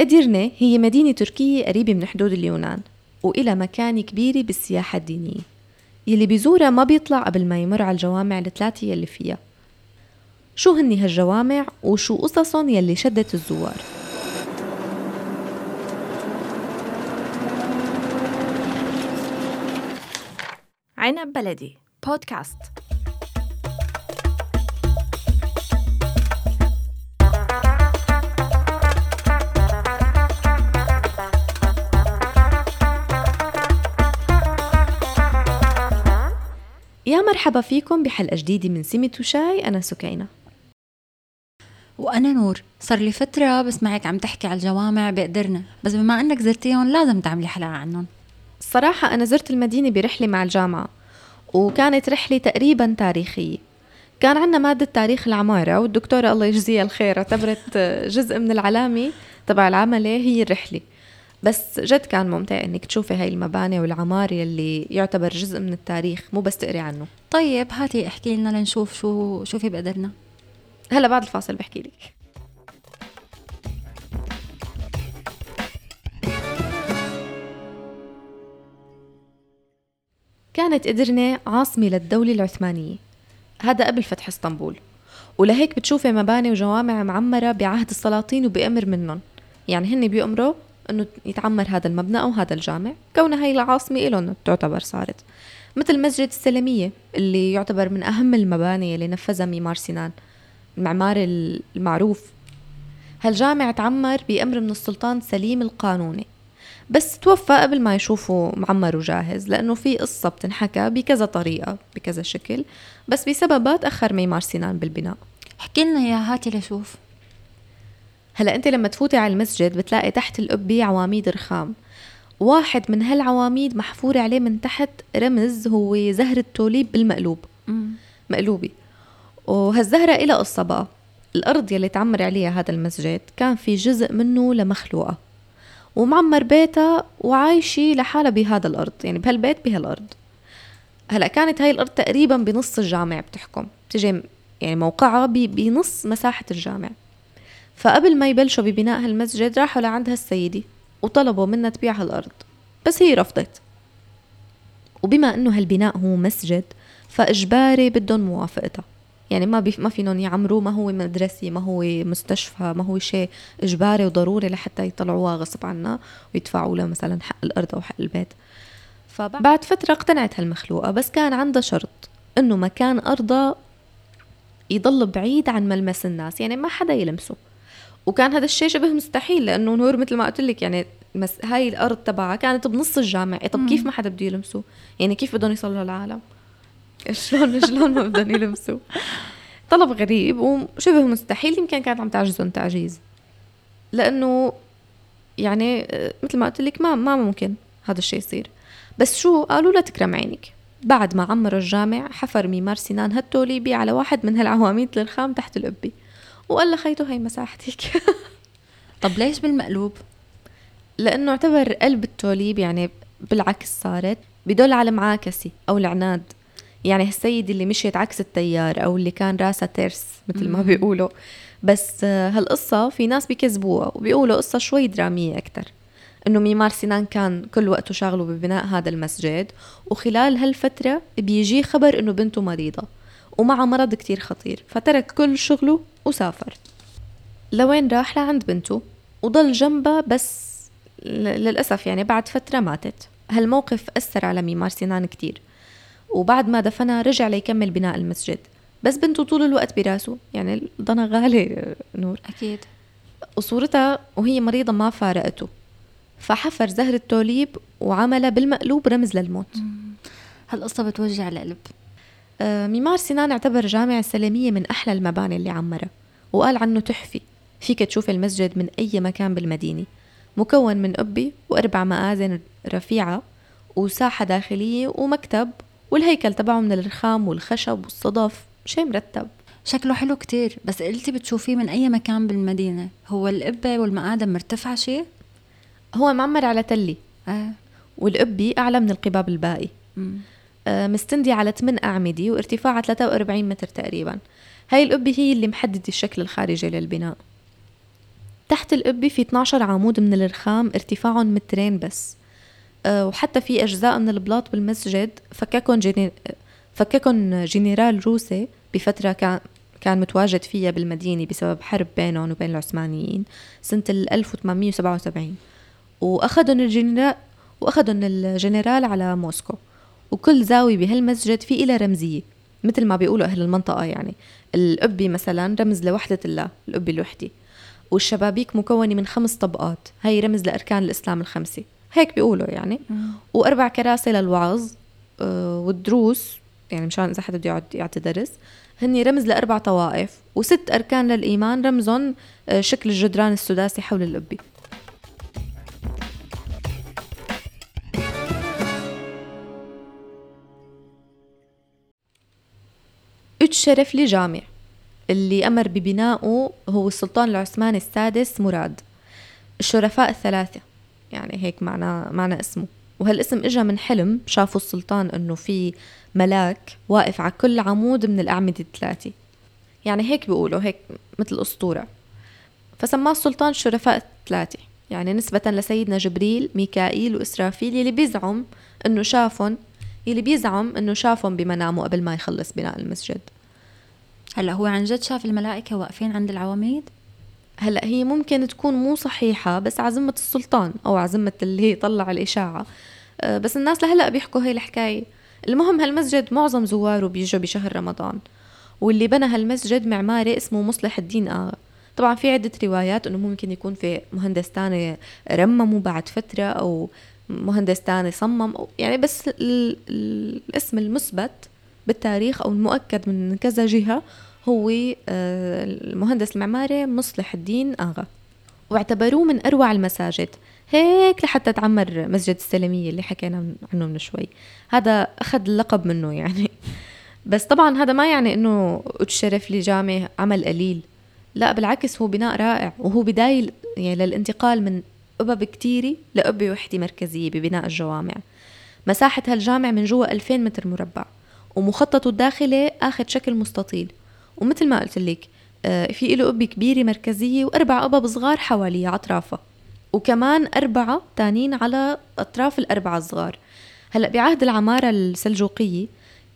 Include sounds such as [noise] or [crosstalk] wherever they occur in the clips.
إديرني هي مدينة تركية قريبة من حدود اليونان وإلها مكانة كبيرة بالسياحة الدينية يلي بيزورها ما بيطلع قبل ما يمر على الجوامع الثلاثة يلي فيها. شو هني هالجوامع وشو قصصهم يلي شدت الزوار؟ عنب بلدي بودكاست. مرحبا فيكم بحلقة جديدة من سمة وشاي أنا سكينة. وأنا نور. صار لي فترة بسمعك عم تحكي على الجوامع بقدرنا. بس بما أنك زرتيهم لازم تعملي حلقة عنهم. الصراحة أنا زرت المدينة برحلة مع الجامعة وكانت رحلة تقريبا تاريخية. كان عندنا مادة تاريخ العمارة والدكتورة الله يجزيها الخير اعتبرت جزء من العلامة تبع العملة هي الرحلة. بس جد كان ممتع إنك تشوفي هاي المباني والعمار يلي يعتبر جزء من التاريخ مو بس تقري عنه. طيب هاتي احكي لنا لنشوف شو شو في بقدرنا. هلا بعد الفاصل بحكي لك. كانت إدرنة عاصمة للدولة العثمانية هذا قبل فتح إسطنبول. ولهيك بتشوفي مباني وجوامع معمرة بعهد السلاطين وبأمر منهم. يعني هن بيأمروا إنه يتعمر هذا المبنى أو هذا الجامع. كونها هي العاصمة لهم تعتبر صارت. مثل مسجد السلمية اللي يعتبر من أهم المباني اللي نفذها ميمار سنان المعمار المعروف. هالجامع تعمر بأمر من السلطان سليم القانوني. بس توفى قبل ما يشوفوا معمر وجاهز لأنه في قصة بتنحكى بكذا طريقة بكذا شكل بس بسببها تأخر ميمار سنان بالبناء. احكي لنا يا هاتي لشوف. هلا انت لما تفوتي على المسجد بتلاقي تحت القبة عواميد رخام. واحد من هالعواميد محفور عليه من تحت رمز هو زهرة توليب بالمقلوب. مم. مقلوبة. وهالزهرة إلها قصة بقى. الأرض يلي تعمر عليها هذا المسجد كان في جزء منه لمخلوقة. ومعمر بيتها وعايشة لحالها بهذا الأرض يعني بهالبيت بهالأرض. هلا كانت هاي الأرض تقريبا بنص الجامع بتحكم. بتجي يعني موقعها بنص مساحة الجامع. فقبل ما يبلشوا ببناء هالمسجد راحوا لعند هالسيدة وطلبوا منها تبيع هالأرض. بس هي رفضت. وبما إنه هالبناء هو مسجد فإجباري بدهم موافقتها. يعني ما بيف ما فينهم يعمروه ما هو مدرسة ما هو مستشفى ما هو شيء. إجباري وضروري لحتى يطلعوها غصب عنا ويدفعوا لها مثلا حق الأرض أو حق البيت. فبعد فترة اقتنعت هالمخلوقة بس كان عندها شرط إنه مكان أرضها يضل بعيد عن ملمس الناس. يعني ما حدا يلمسه. وكان هذا الشيء شبه مستحيل لأنه نور مثل ما قلت لك يعني مس هاي الأرض تبعها كانت بنص الجامع. طب كيف ما حدا بده يلمسه؟ يعني كيف بدهم يصلوا العالم [laughs] شلون شلون ما بدهم يلمسوا؟ طلب غريب وشبه مستحيل يمكن كانت عم تعجزهم تعجيز. لأنه يعني آه، مثل ما قلت لك ما ما ممكن هذا الشيء يصير. بس شو؟ قالوا لا تكرم عينك. بعد ما عمروا الجامع حفر ميمار سنان هالتوليبي على واحد من هالعواميد الرخام تحت القبه وقال لها خيتو هي مساحتك [laughs] طب ليش بالمقلوب؟ لأنه اعتبر قلب التوليب يعني بالعكس صارت. بدل على المعاكسة أو العناد. يعني هالسيدة اللي مشيت عكس التيار أو اللي كان راسها ترس مثل ما بيقولوا. بس هالقصة في ناس بيكذبوها وبيقولوا قصة شوي درامية أكتر. إنه ميمار سنان كان كل وقته شاغله ببناء هذا المسجد. وخلال هالفترة بيجي خبر إنه بنته مريضة. ومعها مرض كتير خطير فترك كل شغله وسافر. لوين راح؟ لعند بنته وضل جنبها بس للأسف يعني بعد فترة ماتت. هالموقف أثر على ميمار سنان كتير. وبعد ما دفنها رجع ليكمل بناء المسجد. بس بنته طول الوقت براسه يعني ضنا غالي نور. أكيد. وصورتها وهي مريضة ما فارقته. فحفر زهرة توليب وعملها بالمقلوب رمز للموت. هالقصة بتوجع القلب. ميمار سنان اعتبر جامع السلمية من أحلى المباني اللي عمرها وقال عنه تحفي فيك تشوف المسجد من أي مكان بالمدينة مكون من قبة وأربع مآذن رفيعة وساحة داخلية ومكتب والهيكل تبعه من الرخام والخشب والصدف شيء مرتب شكله حلو كتير بس قلتي بتشوفيه من أي مكان بالمدينة هو القبة والمقادم مرتفعة شيء؟ هو معمر على تلي آه. والقبة أعلى من القباب الباقي مم. آه، مستندي على 8 أعمدة وارتفاعها 43 متر تقريبا. هاي القبة هي اللي محددة الشكل الخارجي للبناء. تحت القبة في 12 عمود من الرخام ارتفاعهم مترين بس. أه وحتى في أجزاء من البلاط بالمسجد فككن جيني فككن جنرال روسي بفترة كان كان متواجد فيها بالمدينة بسبب حرب بينهم وبين العثمانيين سنة 1877 وأخذهم الجنرال وأخذهم الجنرال على موسكو. وكل زاوية بهالمسجد في إلها رمزية مثل ما بيقولوا أهل المنطقة يعني. القبة مثلا رمز لوحدة الله القبة الوحدة والشبابيك مكونة من خمس طبقات هاي رمز لأركان الإسلام الخمسة. هيك بيقولوا يعني. وأربع كراسي للوعظ آه، والدروس يعني مشان إذا حدا بده يقعد يعطي درس هني رمز لأربع طوائف وست أركان للإيمان رمزهم آه، شكل الجدران السداسي حول القبة اتشرف لجامع اللي أمر ببنائه هو السلطان العثماني السادس مراد الشرفاء الثلاثة يعني هيك معنى معنى اسمه. وهالاسم اجى من حلم شافوا السلطان إنه في ملاك واقف على كل عمود من الأعمدة الثلاثة. يعني هيك بيقولوا هيك مثل أسطورة. فسماه السلطان الشرفاء الثلاثة يعني نسبة لسيدنا جبريل ميكائيل وإسرافيل يلي بيزعم إنه شافهم يلي بيزعم إنه شافهم بمنامه قبل ما يخلص بناء المسجد. هلا هو عن جد شاف الملائكة واقفين عند العواميد؟ هلا هي ممكن تكون مو صحيحة بس عزمة السلطان أو عزمة اللي طلع الإشاعة. آه، بس الناس لهلا بيحكوا هي الحكاية. المهم هالمسجد معظم زواره بيجوا بشهر رمضان واللي بنى هالمسجد معماري اسمه مصلح الدين آغا. طبعا في عدة روايات إنه ممكن يكون في مهندس تاني رممه بعد فترة أو مهندس تاني صمم يعني بس الاسم المثبت بالتاريخ أو المؤكد من كذا جهة هو آه، المهندس المعماري مصلح الدين آغا. واعتبروه من أروع المساجد هيك لحتى تعمر مسجد السلمية اللي حكينا عنه من شوي. هذا أخذ اللقب منه يعني. بس طبعا هذا ما يعني إنه أتشرف لجامع عمل قليل. لا بالعكس هو بناء رائع وهو بداية يعني للانتقال من قبب كتيرة لقبة وحدة مركزية ببناء الجوامع. مساحة هالجامع من جوا 2000 متر مربع. ومخططه الداخلي أخذ شكل مستطيل. ومثل ما قلت لك آه، في له قبة كبيرة مركزية وأربع قبب صغار حواليها أطرافها. وكمان أربعة تانين على أطراف الأربعة الصغار. هلأ بعهد العمارة السلجوقية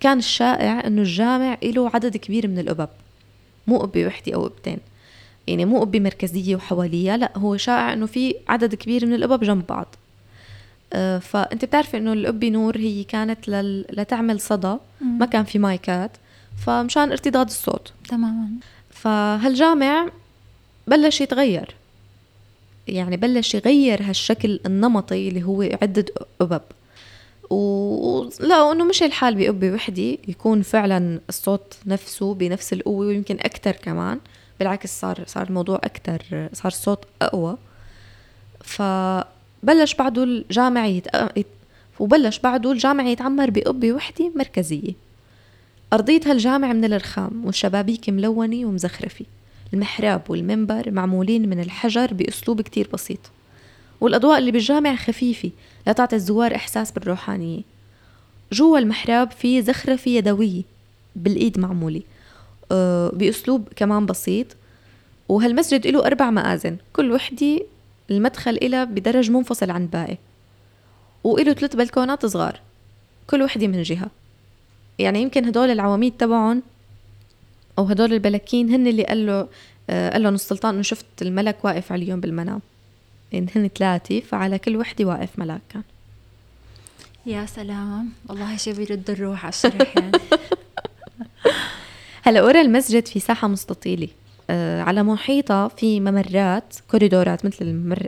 كان الشائع إنه الجامع له عدد كبير من القبب مو قبة وحدة أو قبتين يعني مو قبة مركزية وحواليها لأ هو شائع إنه في عدد كبير من القبب جنب بعض. آه، فأنت بتعرفي إنه القبة نور هي كانت لل... لتعمل صدى ما كان في مايكات فمشان ارتداد الصوت. تماما. فهالجامع بلش يتغير. يعني بلش يغير هالشكل النمطي اللي هو عدة قبب ولقوا انه مش الحال بقبة وحدة يكون فعلا الصوت نفسه بنفس القوة ويمكن أكتر كمان. بالعكس صار صار الموضوع أكتر صار الصوت أقوى. فبلش بعده الجامع يت... وبلش بعده الجامع يتعمر بقبة وحدة مركزية. أرضية هالجامع من الرخام والشبابيك ملونة ومزخرفة. المحراب والمنبر معمولين من الحجر بأسلوب كتير بسيط. والأضواء اللي بالجامع خفيفة لتعطي الزوار إحساس بالروحانية. جوا المحراب في زخرفة يدوية بالإيد معمولة. أه بأسلوب كمان بسيط. وهالمسجد له أربع مآذن كل وحدة المدخل إلها بدرج منفصل عن باقي وإله ثلاث بلكونات صغار كل وحدة من جهة. يعني يمكن هدول العواميد تبعهم أو هدول البلاكين هن اللي قال له آه، قال لهم السلطان إنه شفت الملك واقف عليهم بالمنام. يعني هن ثلاثة فعلى كل وحدة واقف ملاك كان. يا سلام. والله شيء بيرد الروح على الشرح يعني. [laughs] هلا ورا المسجد في ساحة مستطيلة. على محيطها في ممرات كوريدورات مثل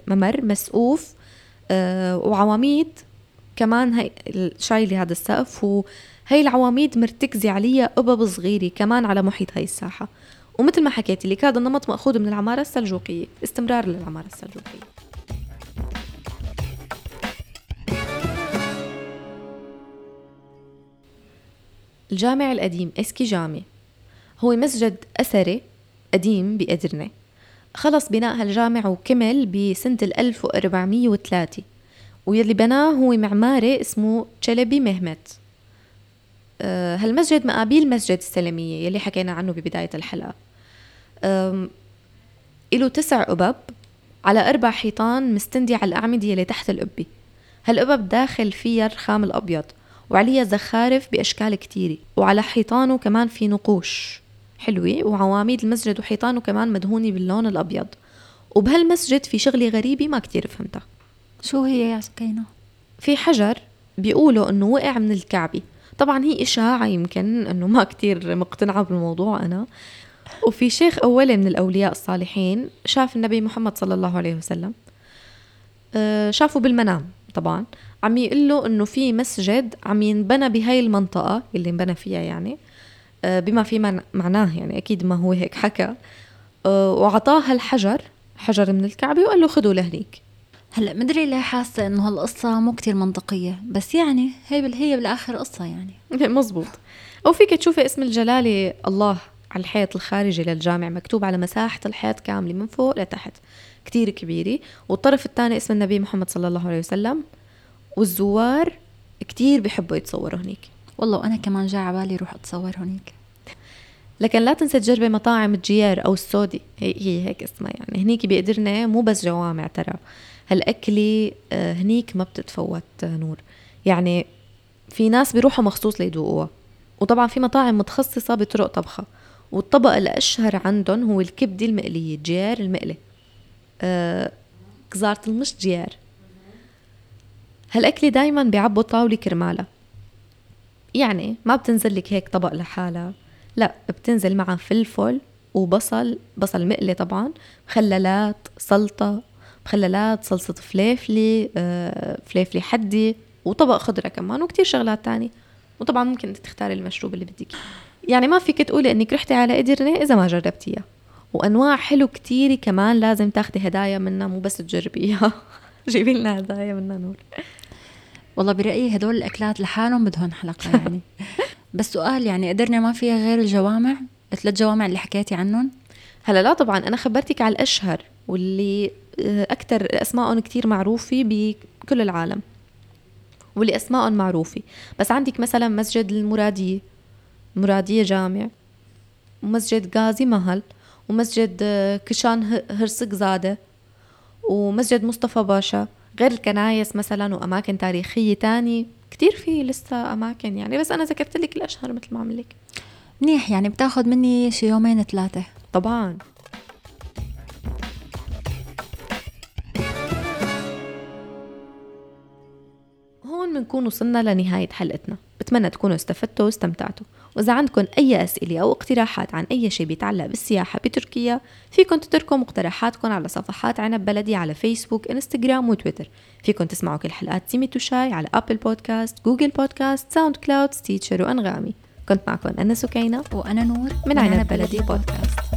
الممر مسقوف آه وعواميد كمان هي شايلة هذا السقف هاي العواميد مرتكزة عليها قبب صغيرة كمان على محيط هاي الساحة. ومثل ما حكيت لك هذا النمط مأخوذ من العمارة السلجوقية استمرار للعمارة السلجوقية. الجامع القديم إسكي جامع هو مسجد أثري قديم بأدرنة خلص بناء هالجامع وكمل بسنة 1403 واللي بناه هو معماري اسمه تشلبي مهمت. آه، هالمسجد مقابيل مسجد السلمية يلي حكينا عنه ببداية الحلقة. إله تسع قبب على أربع حيطان مستندي على الأعمدة اللي تحت القبة. هالقبب داخل فيها الرخام الأبيض وعليها زخارف بأشكال كتيرة وعلى حيطانه كمان في نقوش. حلوة وعواميد المسجد وحيطانه كمان مدهونة باللون الأبيض. وبهالمسجد في شغلة غريبة ما كتير فهمتها. شو هي يا سكينة؟ في حجر بيقولوا إنه وقع من الكعبة. طبعا هي إشاعة يمكن إنه ما كتير مقتنعة بالموضوع أنا. وفي شيخ أولي من الأولياء الصالحين شاف النبي محمد صلى الله عليه وسلم. آه، شافه بالمنام طبعا. عم يقول له إنه في مسجد عم ينبنى بهاي المنطقة اللي انبنى فيها يعني. بما في معناه يعني أكيد ما هو هيك حكى. آه، وعطاه هالحجر حجر من الكعبة وقال له خذوا لهنيك. هلا مدري ليه حاسة إنه هالقصة مو كتير منطقية بس يعني هي هي بالآخر قصة يعني. [laughs] مزبوط. أو فيك تشوفي اسم الجلالة الله على الحيط الخارجي للجامع مكتوب على مساحة الحيط كاملة من فوق لتحت. كتير كبيرة. والطرف الثاني اسم النبي محمد صلى الله عليه وسلم. والزوار كتير بيحبوا يتصوروا هنيك. والله وأنا كمان جاي على بالي روح أتصور هنيك لكن لا تنسى تجربي مطاعم الجيار أو السودي. هي, هي هيك اسمها يعني. هنيك بيقدرنا مو بس جوامع ترى. هالأكلة آه، هنيك ما بتتفوت آه، نور. يعني في ناس بيروحوا مخصوص ليدوقوها وطبعا في مطاعم متخصصة بطرق طبخها والطبق الأشهر عندهم هو الكبدة المقلية ciğer المقلي. آه kızartılmış ciğer. هالأكلة دايما بيعبوا طاولة كرمالها يعني ما بتنزل لك هيك طبق لحالها. لا بتنزل معها فلفل وبصل بصل مقلي طبعا مخللات سلطة مخللات صلصة فليفلي آه فليفلي حدي وطبق خضرة كمان وكتير شغلات تانية. وطبعا ممكن أنت تختاري المشروب اللي بدك. يعني ما فيك تقولي إنك رحتي على ادرنة إذا ما جربتيها. وأنواع حلو كتير كمان لازم تاخدي هدايا منها مو بس تجربيها. [laughs] جيبي لنا هدايا منها نور. والله برأيي هدول الأكلات لحالهم بدهم حلقة يعني. [laughs] بس سؤال يعني قدرنا ما فيها غير الجوامع؟ الثلاث جوامع اللي حكيتي عنهم؟ هلا لا طبعا أنا خبرتك على الأشهر واللي آه، أكثر أسمائهم كتير معروفة بكل العالم واللي أسمائهم معروفة. بس عندك مثلا مسجد المرادية مرادية جامع ومسجد غازي مهل ومسجد آه، كشان هرسك زادة ومسجد مصطفى باشا. غير الكنايس مثلا وأماكن تاريخية تاني كتير في لسه أماكن يعني بس أنا ذكرت لك الأشهر مثل ما عملك منيح يعني بتاخد مني شي يومين ثلاثة. طبعا. هون بنكون وصلنا لنهاية حلقتنا. بتمنى تكونوا استفدتوا واستمتعتوا. وإذا عندكم أي أسئلة أو اقتراحات عن أي شيء بيتعلق بالسياحة بتركيا فيكم تتركوا مقترحاتكم على صفحات عنب بلدي على فيسبوك انستغرام وتويتر فيكم تسمعوا كل حلقات سيميت وشاي على Apple Podcast Google Podcast SoundCloud Stitcher وأنغامي كنت معكم أنا سكينة وأنا نور من عنب بلدي بودكاست.